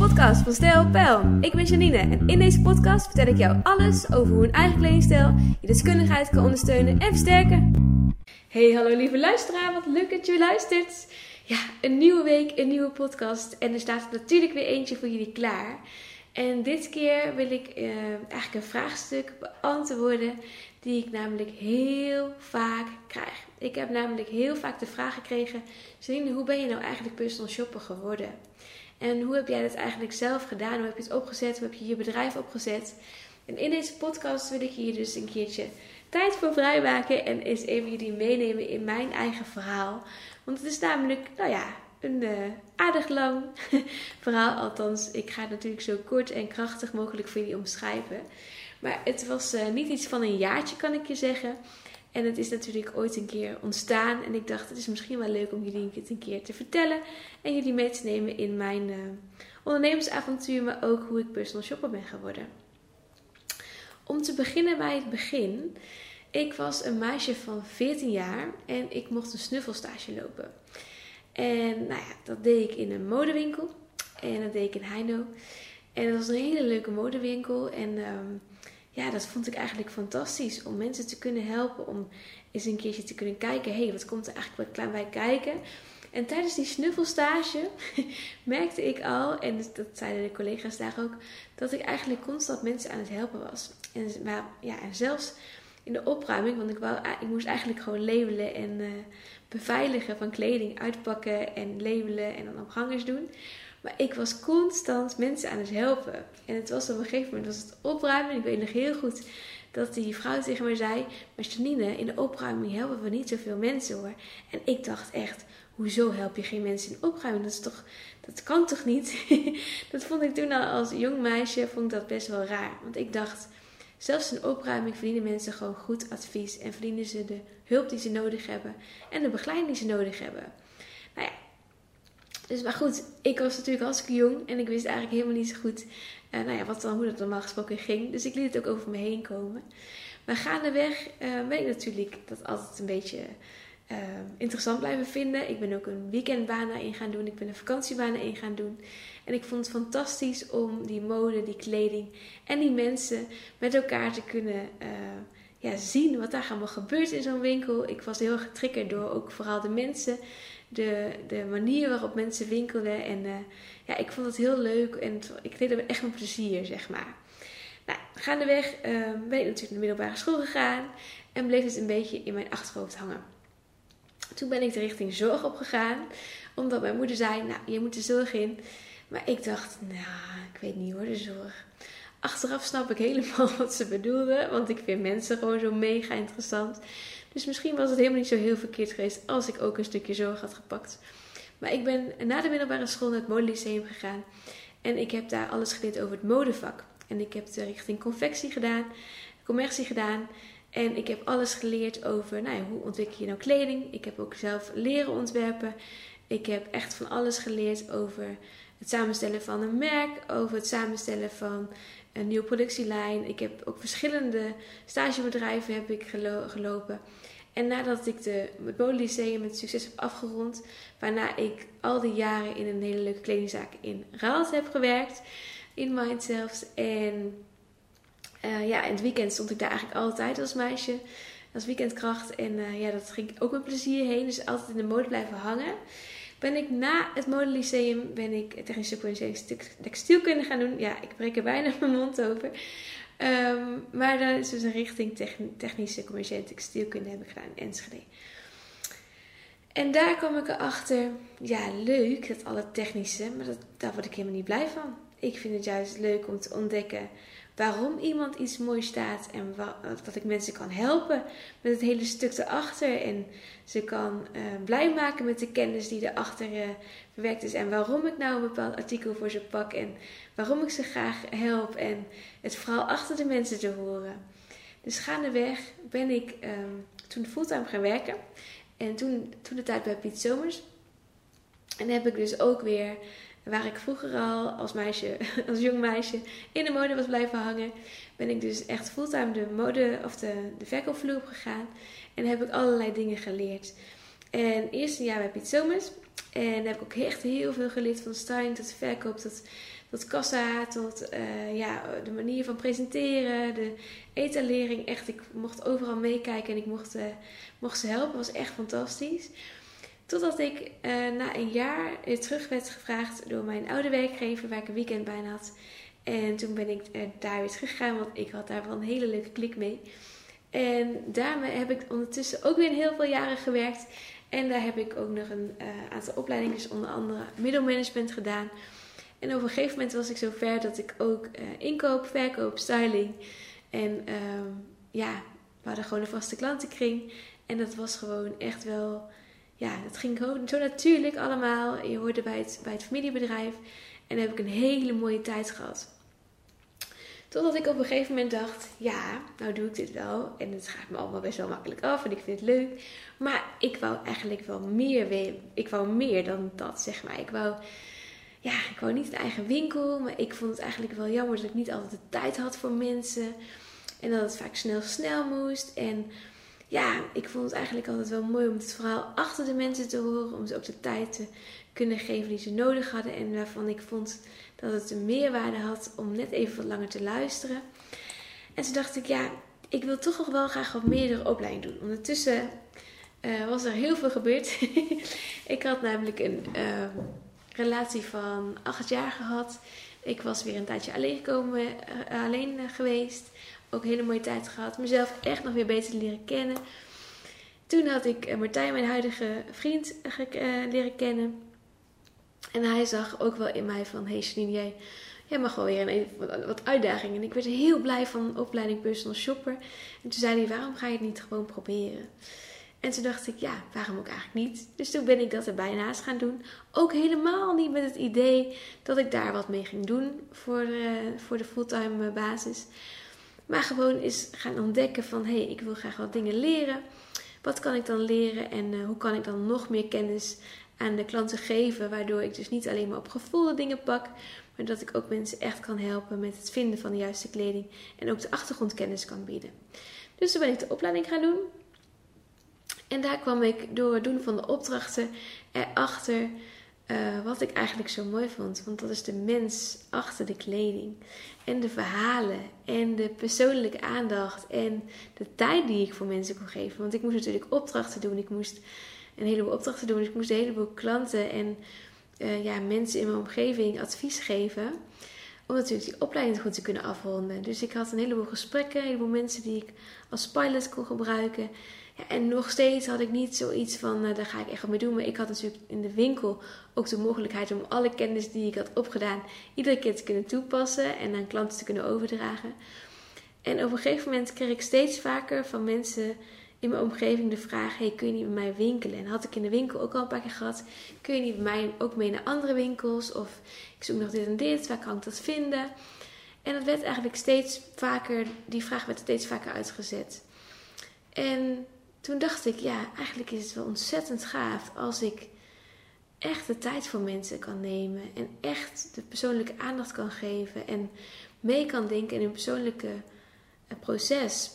podcast van Stijl Pijl. Ik ben Janine en in deze podcast vertel ik jou alles over hoe een eigen kledingstijl je deskundigheid kan ondersteunen en versterken. Hey, hallo lieve luisteraar, wat leuk dat je luistert. Ja, een nieuwe week, een nieuwe podcast en er staat natuurlijk weer eentje voor jullie klaar. En dit keer wil ik uh, eigenlijk een vraagstuk beantwoorden die ik namelijk heel vaak krijg. Ik heb namelijk heel vaak de vraag gekregen: Janine, hoe ben je nou eigenlijk personal shopper geworden? En hoe heb jij dat eigenlijk zelf gedaan? Hoe heb je het opgezet? Hoe heb je je bedrijf opgezet? En in deze podcast wil ik hier dus een keertje tijd voor vrijmaken en eens even jullie meenemen in mijn eigen verhaal. Want het is namelijk, nou ja, een uh, aardig lang verhaal. Althans, ik ga het natuurlijk zo kort en krachtig mogelijk voor jullie omschrijven. Maar het was uh, niet iets van een jaartje, kan ik je zeggen. En het is natuurlijk ooit een keer ontstaan. En ik dacht, het is misschien wel leuk om jullie het een keer te vertellen. En jullie mee te nemen in mijn uh, ondernemersavontuur, maar ook hoe ik personal shopper ben geworden. Om te beginnen bij het begin. Ik was een meisje van 14 jaar en ik mocht een snuffelstage lopen. En nou ja, dat deed ik in een modewinkel. En dat deed ik in Heino. En dat was een hele leuke modewinkel. En um, ja, dat vond ik eigenlijk fantastisch. Om mensen te kunnen helpen. Om eens een keertje te kunnen kijken. Hé, hey, wat komt er eigenlijk wat klein bij kijken? En tijdens die snuffelstage merkte ik al, en dat zeiden de collega's daar ook, dat ik eigenlijk constant mensen aan het helpen was. En, ja, en zelfs in de opruiming, want ik, wou, ik moest eigenlijk gewoon labelen en uh, beveiligen van kleding, uitpakken en labelen en dan op hangers doen. Maar ik was constant mensen aan het helpen. En het was op een gegeven moment was het opruimen. Ik weet nog heel goed dat die vrouw tegen mij zei: Maar Janine, in de opruiming helpen we niet zoveel mensen hoor. En ik dacht echt: Hoezo help je geen mensen in opruiming? Dat, is toch, dat kan toch niet? dat vond ik toen al als jong meisje vond ik dat best wel raar. Want ik dacht. Zelfs in opruiming verdienen mensen gewoon goed advies en verdienen ze de hulp die ze nodig hebben en de begeleiding die ze nodig hebben. Nou ja, dus maar goed, ik was natuurlijk hartstikke jong en ik wist eigenlijk helemaal niet zo goed uh, nou ja, wat dan, hoe dat normaal gesproken ging. Dus ik liet het ook over me heen komen. Maar gaandeweg uh, ben ik natuurlijk dat altijd een beetje uh, interessant blijven vinden. Ik ben ook een weekendbaan in gaan doen. Ik ben een vakantiebaan in gaan doen. En ik vond het fantastisch om die mode, die kleding en die mensen met elkaar te kunnen ja, zien wat daar allemaal gebeurt in zo'n winkel. Ik was heel getriggerd door ook vooral de mensen de, de manier waarop mensen winkelden. En uh, ja, ik vond het heel leuk en ik deed er echt met plezier, zeg maar. Nou, gaandeweg uh, ben ik natuurlijk naar de middelbare school gegaan en bleef het een beetje in mijn achterhoofd hangen. Toen ben ik de richting zorg opgegaan, omdat mijn moeder zei, nou, je moet de zorg in. Maar ik dacht, nou, ik weet niet hoor, de zorg. Achteraf snap ik helemaal wat ze bedoelde, want ik vind mensen gewoon zo mega interessant. Dus misschien was het helemaal niet zo heel verkeerd geweest als ik ook een stukje zorg had gepakt. Maar ik ben na de middelbare school naar het modelyceum gegaan. En ik heb daar alles geleerd over het modevak. En ik heb de richting confectie gedaan, commercie gedaan. En ik heb alles geleerd over nou ja, hoe ontwikkel je nou kleding. Ik heb ook zelf leren ontwerpen. Ik heb echt van alles geleerd over het samenstellen van een merk, over het samenstellen van een nieuwe productielijn. Ik heb ook verschillende stagebedrijven heb ik gelopen. En nadat ik de, het met succes heb afgerond, waarna ik al die jaren in een hele leuke kledingzaak in Raalt heb gewerkt, in Mind zelfs. En uh, ja, in het weekend stond ik daar eigenlijk altijd als meisje, als weekendkracht. En uh, ja, dat ging ook met plezier heen, dus altijd in de mode blijven hangen ben ik na het modelyceum ben ik technische textielkunde gaan doen. Ja, ik breek er bijna mijn mond over. Um, maar dan is dus een richting technische commerciële textielkunde heb ik gedaan in Enschede. En daar kwam ik erachter, ja leuk, dat alle technische, maar dat, daar word ik helemaal niet blij van. Ik vind het juist leuk om te ontdekken waarom iemand iets moois staat en dat ik mensen kan helpen met het hele stuk erachter. En ze kan uh, blij maken met de kennis die erachter uh, verwerkt is. En waarom ik nou een bepaald artikel voor ze pak en waarom ik ze graag help. En het vooral achter de mensen te horen. Dus gaandeweg ben ik um, toen fulltime gaan werken. En toen, toen de tijd bij Piet Somers. En heb ik dus ook weer Waar ik vroeger al als meisje, als jong meisje, in de mode was blijven hangen, ben ik dus echt fulltime de mode of de, de verkoopvloer op gegaan. En heb ik allerlei dingen geleerd. En eerst een jaar bij Piet Somers. En daar heb ik ook echt heel veel geleerd van styling tot verkoop, tot, tot kassa, tot uh, ja, de manier van presenteren, de etalering. Echt, ik mocht overal meekijken en ik mocht, uh, mocht ze helpen. Was echt fantastisch. Totdat ik uh, na een jaar terug werd gevraagd door mijn oude werkgever, waar ik een weekend bijna had. En toen ben ik daar weer teruggegaan, want ik had daar wel een hele leuke klik mee. En daarmee heb ik ondertussen ook weer heel veel jaren gewerkt. En daar heb ik ook nog een uh, aantal opleidingen, onder andere middelmanagement gedaan. En op een gegeven moment was ik zo ver dat ik ook inkoop, verkoop, styling en uh, ja, we hadden gewoon een vaste klantenkring. En dat was gewoon echt wel, ja, dat ging zo natuurlijk allemaal. Je hoorde bij het, bij het familiebedrijf en daar heb ik een hele mooie tijd gehad. Totdat ik op een gegeven moment dacht: ja, nou doe ik dit wel. En het gaat me allemaal best wel makkelijk af en ik vind het leuk. Maar ik wou eigenlijk wel meer. Ik wou meer dan dat, zeg maar. Ik wou, ja, ik wou niet een eigen winkel. Maar ik vond het eigenlijk wel jammer dat ik niet altijd de tijd had voor mensen. En dat het vaak snel, snel moest. En ja, ik vond het eigenlijk altijd wel mooi om het verhaal achter de mensen te horen. Om ze ook de tijd te kunnen geven die ze nodig hadden. En waarvan ik vond dat het een meerwaarde had om net even wat langer te luisteren. En toen dacht ik, ja, ik wil toch nog wel graag wat meerdere opleiding doen. Ondertussen uh, was er heel veel gebeurd. ik had namelijk een uh, relatie van acht jaar gehad. Ik was weer een tijdje alleen gekomen, uh, alleen geweest. Ook een hele mooie tijd gehad. Mezelf echt nog weer beter leren kennen. Toen had ik Martijn, mijn huidige vriend, leren kennen. En hij zag ook wel in mij van, hey Janine, jij, jij mag wel weer een, wat uitdagingen. En ik werd heel blij van opleiding personal shopper. En toen zei hij, waarom ga je het niet gewoon proberen? En toen dacht ik, ja, waarom ook eigenlijk niet? Dus toen ben ik dat erbij naast gaan doen. Ook helemaal niet met het idee dat ik daar wat mee ging doen voor de, voor de fulltime basis. Maar gewoon is gaan ontdekken van, hé, hey, ik wil graag wat dingen leren. Wat kan ik dan leren en uh, hoe kan ik dan nog meer kennis aan de klanten geven. Waardoor ik dus niet alleen maar op gevoelde dingen pak. Maar dat ik ook mensen echt kan helpen met het vinden van de juiste kleding. En ook de achtergrondkennis kan bieden. Dus toen ben ik de opleiding gaan doen. En daar kwam ik door het doen van de opdrachten erachter uh, wat ik eigenlijk zo mooi vond. Want dat is de mens achter de kleding. En de verhalen. En de persoonlijke aandacht. En de tijd die ik voor mensen kon geven. Want ik moest natuurlijk opdrachten doen. Ik moest een heleboel opdrachten doen. Ik moest een heleboel klanten en uh, ja, mensen in mijn omgeving advies geven. Om natuurlijk die opleiding goed te kunnen afronden. Dus ik had een heleboel gesprekken, een heleboel mensen die ik als pilot kon gebruiken. Ja, en nog steeds had ik niet zoiets van, uh, daar ga ik echt wat mee doen. Maar ik had natuurlijk in de winkel ook de mogelijkheid om alle kennis die ik had opgedaan, iedere keer te kunnen toepassen en aan klanten te kunnen overdragen. En op een gegeven moment kreeg ik steeds vaker van mensen in mijn omgeving de vraag: hey, kun je niet bij mij winkelen? En had ik in de winkel ook al een paar keer gehad: kun je niet bij mij ook mee naar andere winkels? Of ik zoek nog dit en dit, waar kan ik dat vinden? En dat werd eigenlijk steeds vaker, die vraag werd steeds vaker uitgezet. En toen dacht ik: ja, eigenlijk is het wel ontzettend gaaf als ik echt de tijd voor mensen kan nemen en echt de persoonlijke aandacht kan geven en mee kan denken in een persoonlijke eh, proces.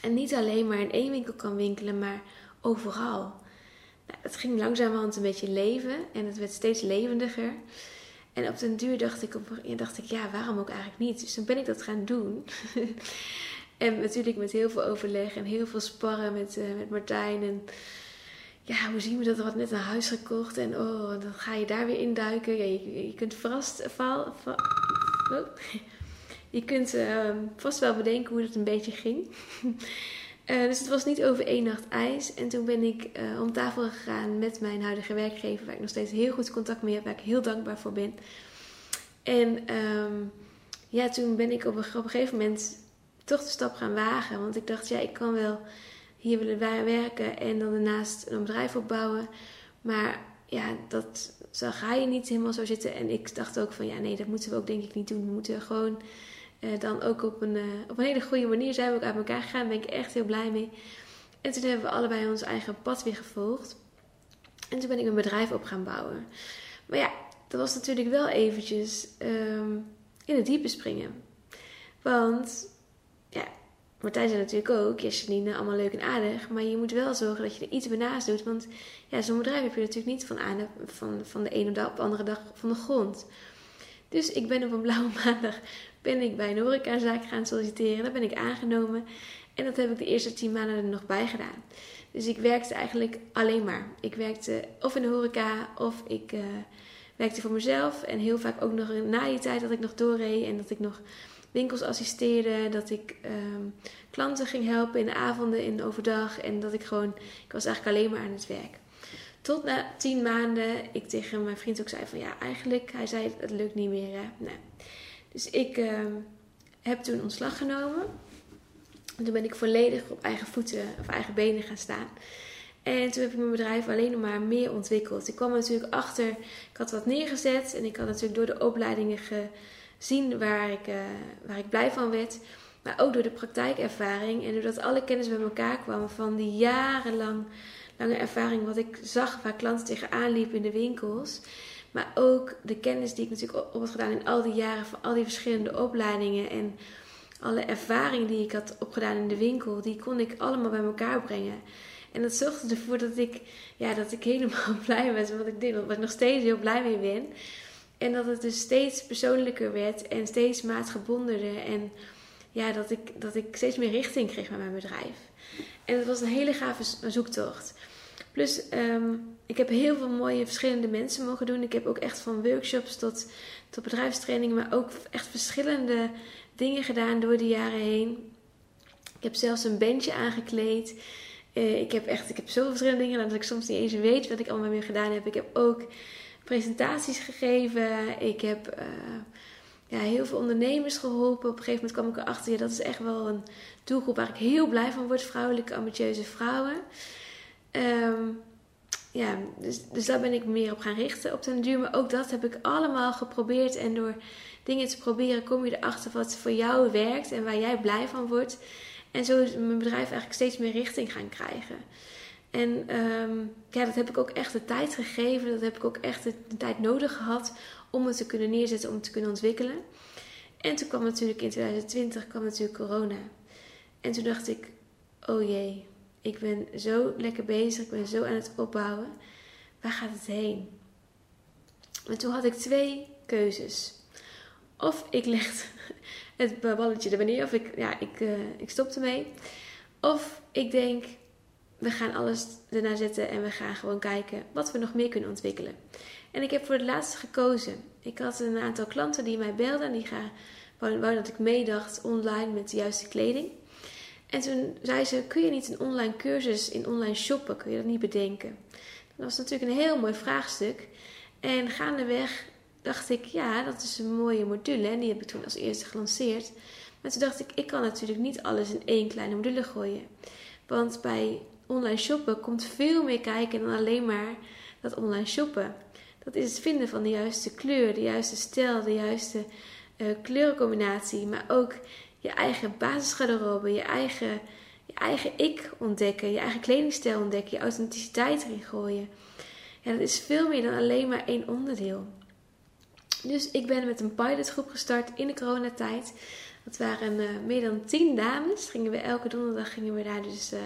En niet alleen maar in één winkel kan winkelen, maar overal. Nou, het ging langzamerhand een beetje leven en het werd steeds levendiger. En op den duur dacht ik, op, dacht ik, ja, waarom ook eigenlijk niet? Dus dan ben ik dat gaan doen. en natuurlijk met heel veel overleg en heel veel sparren met, uh, met Martijn. En ja, hoe zien we dat? Er had net een huis gekocht en oh, dan ga je daar weer induiken. Ja, je, kunt. Val, val, oh. Je kunt uh, vast wel bedenken hoe het een beetje ging. uh, dus het was niet over één nacht ijs. En toen ben ik uh, om tafel gegaan met mijn huidige werkgever, waar ik nog steeds heel goed contact mee heb, waar ik heel dankbaar voor ben. En um, ja, toen ben ik op een, gegeven moment toch de stap gaan wagen. Want ik dacht, ja, ik kan wel hier willen werken en dan daarnaast een bedrijf opbouwen. Maar ja, dat ga je niet helemaal zo zitten. En ik dacht ook van, ja, nee, dat moeten we ook denk ik niet doen. We moeten gewoon uh, dan ook op een, uh, op een hele goede manier zijn we ook uit elkaar gegaan. Daar ben ik echt heel blij mee. En toen hebben we allebei ons eigen pad weer gevolgd. En toen ben ik een bedrijf op gaan bouwen. Maar ja, dat was natuurlijk wel eventjes um, in het diepe springen. Want ja, Martijn zei natuurlijk ook, ja allemaal leuk en aardig. Maar je moet wel zorgen dat je er iets bij naast doet. Want ja, zo'n bedrijf heb je natuurlijk niet van, aan, van, van de ene op de andere dag van de grond. Dus ik ben op een blauwe maandag ben ik bij een horecazaak gaan solliciteren. Daar ben ik aangenomen. En dat heb ik de eerste tien maanden er nog bij gedaan. Dus ik werkte eigenlijk alleen maar. Ik werkte of in de horeca of ik uh, werkte voor mezelf. En heel vaak ook nog na die tijd dat ik nog doorreed en dat ik nog winkels assisteerde. Dat ik um, klanten ging helpen in de avonden, in de overdag. En dat ik gewoon, ik was eigenlijk alleen maar aan het werk. Tot na tien maanden ik tegen mijn vriend ook zei van ja, eigenlijk, hij zei het lukt niet meer. Hè? Nee. Dus ik uh, heb toen ontslag genomen. En toen ben ik volledig op eigen voeten of eigen benen gaan staan. En toen heb ik mijn bedrijf alleen nog maar meer ontwikkeld. Ik kwam natuurlijk achter, ik had wat neergezet en ik had natuurlijk door de opleidingen gezien waar ik, uh, waar ik blij van werd. Maar ook door de praktijkervaring en doordat alle kennis bij elkaar kwam van die jarenlang lange ervaring wat ik zag waar klanten tegenaan liepen in de winkels. Maar ook de kennis die ik natuurlijk op had gedaan in al die jaren van al die verschillende opleidingen en alle ervaring die ik had opgedaan in de winkel, die kon ik allemaal bij elkaar brengen. En dat zorgde ervoor dat ik, ja, dat ik helemaal blij was met wat ik deed. Waar ik nog steeds heel blij mee ben. En dat het dus steeds persoonlijker werd en steeds maatgebondener. En ja, dat ik, dat ik steeds meer richting kreeg met mijn bedrijf. En het was een hele gave zoektocht. Plus, um, ik heb heel veel mooie verschillende mensen mogen doen. Ik heb ook echt van workshops tot, tot bedrijfstrainingen, maar ook echt verschillende dingen gedaan door de jaren heen. Ik heb zelfs een bandje aangekleed. Uh, ik heb echt, ik heb zoveel verschillende dingen dat ik soms niet eens weet wat ik allemaal weer gedaan heb. Ik heb ook presentaties gegeven. Ik heb uh, ja, heel veel ondernemers geholpen. Op een gegeven moment kwam ik erachter, ja, dat is echt wel een doelgroep waar ik heel blij van word. Vrouwelijke, ambitieuze vrouwen. Um, ja, dus, dus daar ben ik meer op gaan richten op den duur. Maar ook dat heb ik allemaal geprobeerd. En door dingen te proberen kom je erachter wat voor jou werkt en waar jij blij van wordt. En zo is mijn bedrijf eigenlijk steeds meer richting gaan krijgen. En um, ja, dat heb ik ook echt de tijd gegeven. Dat heb ik ook echt de, tijd nodig gehad om het te kunnen neerzetten, om te kunnen ontwikkelen. En toen kwam natuurlijk in 2020 kwam natuurlijk corona. En toen dacht ik, oh jee, ik ben zo lekker bezig, ik ben zo aan het opbouwen. Waar gaat het heen? En toen had ik twee keuzes. Of ik leg het balletje er wanneer, of ik, ja, ik, uh, ik stop ermee. Of ik denk, we gaan alles ernaar zetten en we gaan gewoon kijken wat we nog meer kunnen ontwikkelen. En ik heb voor het laatste gekozen. Ik had een aantal klanten die mij belden en die gaan, wou dat ik meedacht online met de juiste kleding. En toen zei ze: Kun je niet een online cursus in online shoppen? Kun je dat niet bedenken? Dat was natuurlijk een heel mooi vraagstuk. En gaandeweg dacht ik: Ja, dat is een mooie module. En die heb ik toen als eerste gelanceerd. Maar toen dacht ik: Ik kan natuurlijk niet alles in één kleine module gooien. Want bij online shoppen komt veel meer kijken dan alleen maar dat online shoppen. Dat is het vinden van de juiste kleur, de juiste stijl, de juiste uh, kleurencombinatie. Maar ook je eigen basisgarderobe, je eigen, je eigen ik ontdekken, je eigen kledingstijl ontdekken, je authenticiteit erin gooien. Ja, dat is veel meer dan alleen maar één onderdeel. Dus ik ben met een pilotgroep gestart in de coronatijd. Dat waren uh, meer dan tien dames. Gingen we elke donderdag gingen we daar dus uh,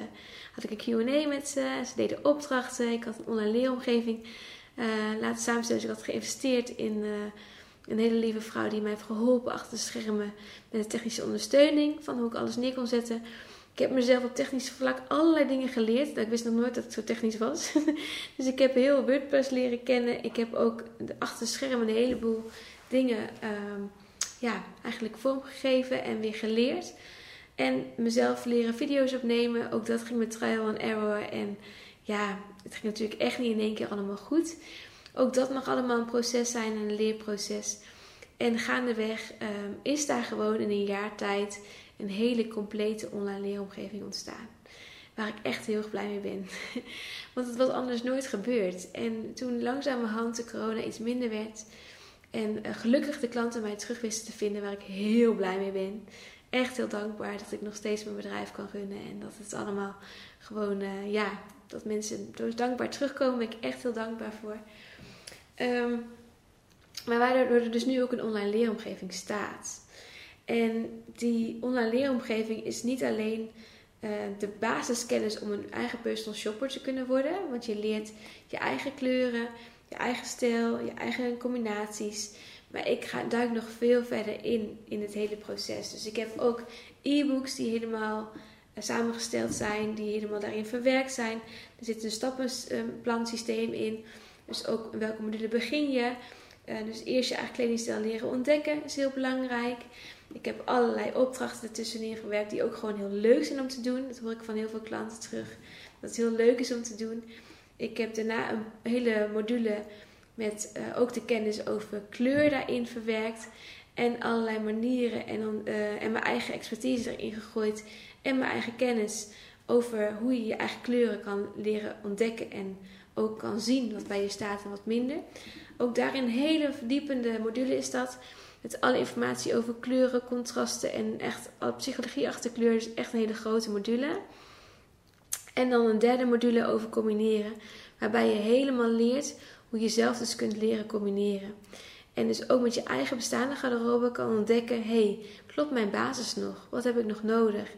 had ik een Q&A met ze. Ze deden opdrachten. Ik had een online leeromgeving uh, laten samenstellen. Dus ik had geïnvesteerd in een hele lieve vrouw die mij heeft geholpen achter de schermen met de technische ondersteuning van hoe ik alles neer kon zetten. Ik heb mezelf op technisch vlak allerlei dingen geleerd. Ik wist nog nooit dat het zo technisch was. dus ik heb heel WordPress leren kennen. Ik heb ook achter de schermen een heleboel dingen um, ja, eigenlijk vormgegeven en weer geleerd. En mezelf leren video's opnemen. Ook dat ging met trial and error. En ja, het ging natuurlijk echt niet in één keer allemaal goed. Ook dat mag allemaal een proces zijn, een leerproces. En gaandeweg um, is daar gewoon in een jaar tijd een hele complete online leeromgeving ontstaan. Waar ik echt heel erg blij mee ben. Want het was anders nooit gebeurd. En toen langzamerhand de corona iets minder werd. En uh, gelukkig de klanten mij terug wisten te vinden, waar ik heel blij mee ben. Echt heel dankbaar dat ik nog steeds mijn bedrijf kan runnen. En dat het allemaal gewoon, uh, ja, dat mensen dankbaar terugkomen. Ben ik echt heel dankbaar voor. Um, maar waardoor er dus nu ook een online leeromgeving staat. En die online leeromgeving is niet alleen uh, de basiskennis om een eigen personal shopper te kunnen worden. Want je leert je eigen kleuren, je eigen stijl, je eigen combinaties. Maar ik ga, duik nog veel verder in, in het hele proces. Dus ik heb ook e-books die helemaal uh, samengesteld zijn, die helemaal daarin verwerkt zijn. Er zit een stappenplansysteem in. Dus ook welke module begin je. Uh, dus eerst je eigen kledingstijl leren ontdekken is heel belangrijk. Ik heb allerlei opdrachten ertussenin gewerkt die ook gewoon heel leuk zijn om te doen. Dat hoor ik van heel veel klanten terug. Dat het heel leuk is om te doen. Ik heb daarna een hele module met uh, ook de kennis over kleur daarin verwerkt. En allerlei manieren en, uh, en mijn eigen expertise erin gegooid. En mijn eigen kennis over hoe je je eigen kleuren kan leren ontdekken. En ook kan zien wat bij je staat en wat minder. Ook daarin een hele verdiepende module is dat. Met alle informatie over kleuren, contrasten en echt psychologie achter kleur. Dus echt een hele grote module. En dan een derde module over combineren. Waarbij je helemaal leert hoe je zelf dus kunt leren combineren. En dus ook met je eigen bestaande garderobe kan ontdekken: hey, klopt mijn basis nog? Wat heb ik nog nodig?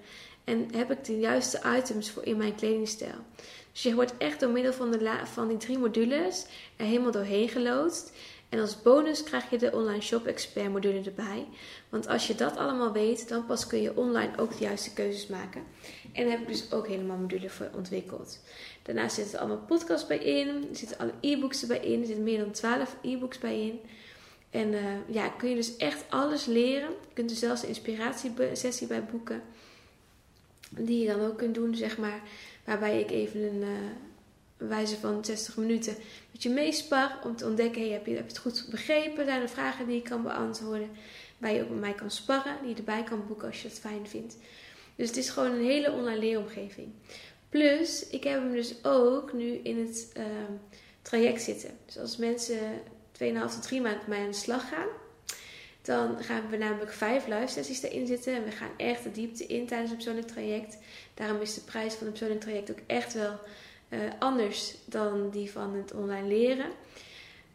En heb ik de juiste items voor in mijn kledingstijl? Dus je wordt echt door middel van, de van die drie modules er helemaal doorheen geloodst. En als bonus krijg je de online shop expert module erbij. Want als je dat allemaal weet, dan pas kun je online ook de juiste keuzes maken. En daar heb ik dus ook helemaal module voor ontwikkeld. Daarnaast zitten er allemaal podcasts bij in. Er zitten alle e-books erbij in. Er zitten meer dan 12 e-books bij in. En uh, ja, kun je dus echt alles leren. Je kunt er zelfs een inspiratiesessie bij boeken. Die je dan ook kunt doen, zeg maar. Waarbij ik even een... Uh, wijze van 60 minuten met je meespar om te ontdekken: hey, heb, je, het goed begrepen? Zijn er vragen die ik kan beantwoorden? Waar je ook met mij kan sparren, die je erbij kan boeken als je het fijn vindt. Dus het is gewoon een hele online leeromgeving. Plus, ik heb hem dus ook nu in het uh, traject zitten. Dus als mensen 2,5 tot 3 maanden met mij aan de slag gaan, dan gaan we namelijk vijf live sessies erin zitten. En we gaan echt de diepte in tijdens een persoonlijk traject. Daarom is de prijs van een persoonlijk traject ook echt wel uh, anders dan die van het online leren.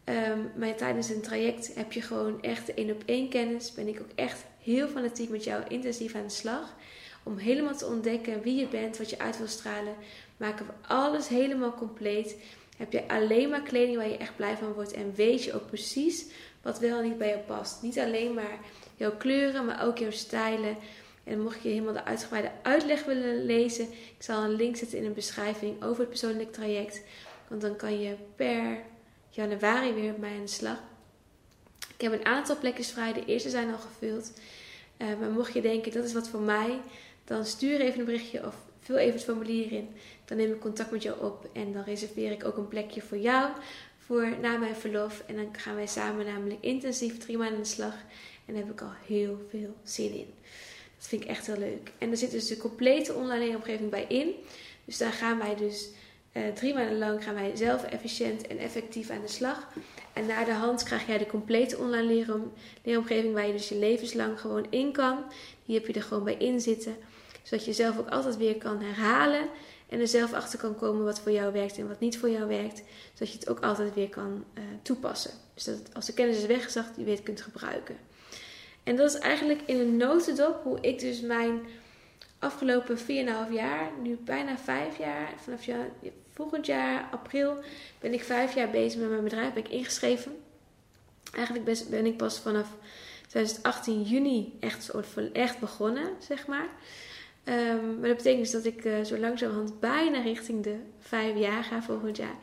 Um, maar tijdens een traject heb je gewoon echt één op één kennis. Ben ik ook echt heel fanatiek met jou intensief aan de slag. Om helemaal te ontdekken wie je bent, wat je uit wil stralen. Maken we alles helemaal compleet. Heb je alleen maar kleding waar je echt blij van wordt. En weet je ook precies wat wel niet bij je past. Niet alleen maar jouw kleuren, maar ook jouw stijlen. En mocht je helemaal de uitgebreide uitleg willen lezen, ik zal een link zetten in een beschrijving over het persoonlijk traject. Want dan kan je per januari weer mij aan de slag. Ik heb een aantal plekjes vrij, de eerste zijn al gevuld. Uh, maar mocht je denken, dat is wat voor mij, dan stuur even een berichtje of vul even het formulier in. Dan neem ik contact met jou op en dan reserveer ik ook een plekje voor jou voor na mijn verlof. En dan gaan wij samen namelijk intensief drie maanden aan de slag. En daar heb ik al heel veel zin in. Dat vind ik echt heel leuk. En er zit dus de complete online omgeving bij in. Dus daar gaan wij dus uh, drie maanden lang gaan wij zelf efficiënt en effectief aan de slag. En na de hand krijg jij de complete online leerom, leeromgeving waar je dus je levenslang gewoon in kan. Die heb je er gewoon bij in zitten. Zodat je zelf ook altijd weer kan herhalen. En er zelf achter kan komen wat voor jou werkt en wat niet voor jou werkt. Zodat je het ook altijd weer kan uh, toepassen. Dus dat als de kennis is weggezakt, je weer het kunt gebruiken. En dat is eigenlijk in een notendop hoe ik dus mijn afgelopen 4,5 jaar, nu bijna 5 jaar, vanaf ja, volgend jaar, april, ben ik 5 jaar bezig met mijn bedrijf, ben ik ingeschreven. Eigenlijk ben ik pas vanaf 2018 juni echt, echt begonnen, zeg maar. Um, maar dat betekent dus dat ik uh, zo langzamerhand bijna richting de 5 jaar ga volgend jaar.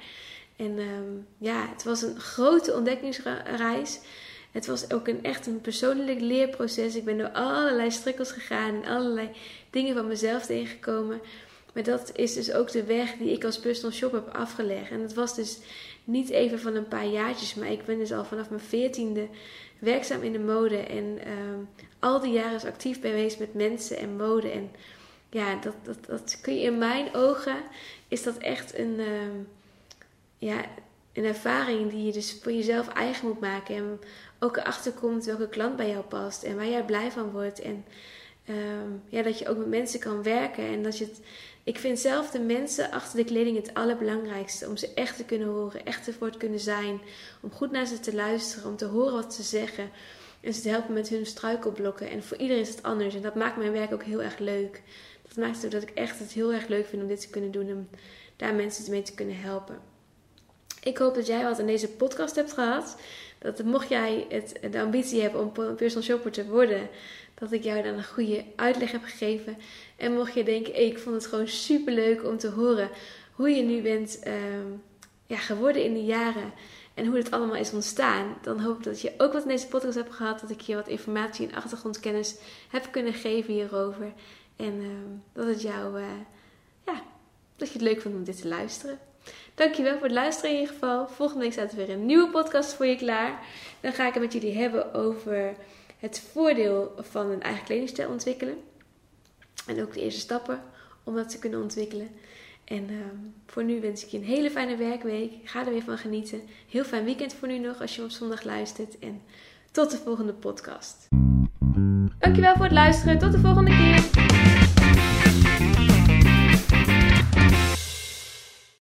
En um, ja, het was een grote ontdekkingsreis. Het was ook een, echt een persoonlijk leerproces. Ik ben door allerlei strikkels gegaan en allerlei dingen van mezelf tegengekomen. Maar dat is dus ook de weg die ik als personal shop heb afgelegd. En dat was dus niet even van een paar jaartjes, maar ik ben dus al vanaf mijn veertiende werkzaam in de mode. En uh, al die jaren is actief geweest met mensen en mode. En ja, dat, dat, dat kun je in mijn ogen, is dat echt een, uh, ja, een ervaring die je dus voor jezelf eigen moet maken. En ook erachter komt welke klant bij jou past en waar jij blij van wordt. En um, ja, dat je ook met mensen kan werken. En dat je. Ik vind zelf de mensen achter de kleding het allerbelangrijkste. Om ze echt te kunnen horen, echt ervoor te kunnen zijn. Om goed naar ze te luisteren, om te horen wat ze zeggen. En ze te helpen met hun struikelblokken. En voor iedereen is het anders. En dat maakt mijn werk ook heel erg leuk. Dat maakt het ook dat ik echt het heel erg leuk vind om dit te kunnen doen. En daar mensen mee te kunnen helpen. Ik hoop dat jij wat aan deze podcast hebt gehad. Dat mocht jij het, de ambitie hebben om personal shopper te worden, dat ik jou dan een goede uitleg heb gegeven. En mocht je denken, ik vond het gewoon super leuk om te horen hoe je nu bent ehm, ja, geworden in de jaren en hoe het allemaal is ontstaan, dan hoop ik dat je ook wat in deze podcast hebt gehad. Dat ik je wat informatie en achtergrondkennis heb kunnen geven hierover. En ehm, dat het jou, uh, ja, dat je het leuk vond om dit te luisteren. Dankjewel voor het luisteren in ieder geval. Volgende week staat er weer een nieuwe podcast voor je klaar. Dan ga ik het met jullie hebben over het voordeel van een eigen kledingstijl ontwikkelen. En ook de eerste stappen om dat te kunnen ontwikkelen. En ehm, voor nu wens ik je een hele fijne werkweek. Ga er weer van genieten. Heel fijn weekend voor nu nog als je op zondag luistert. En tot de volgende podcast. Dankjewel voor het luisteren. Tot de volgende keer.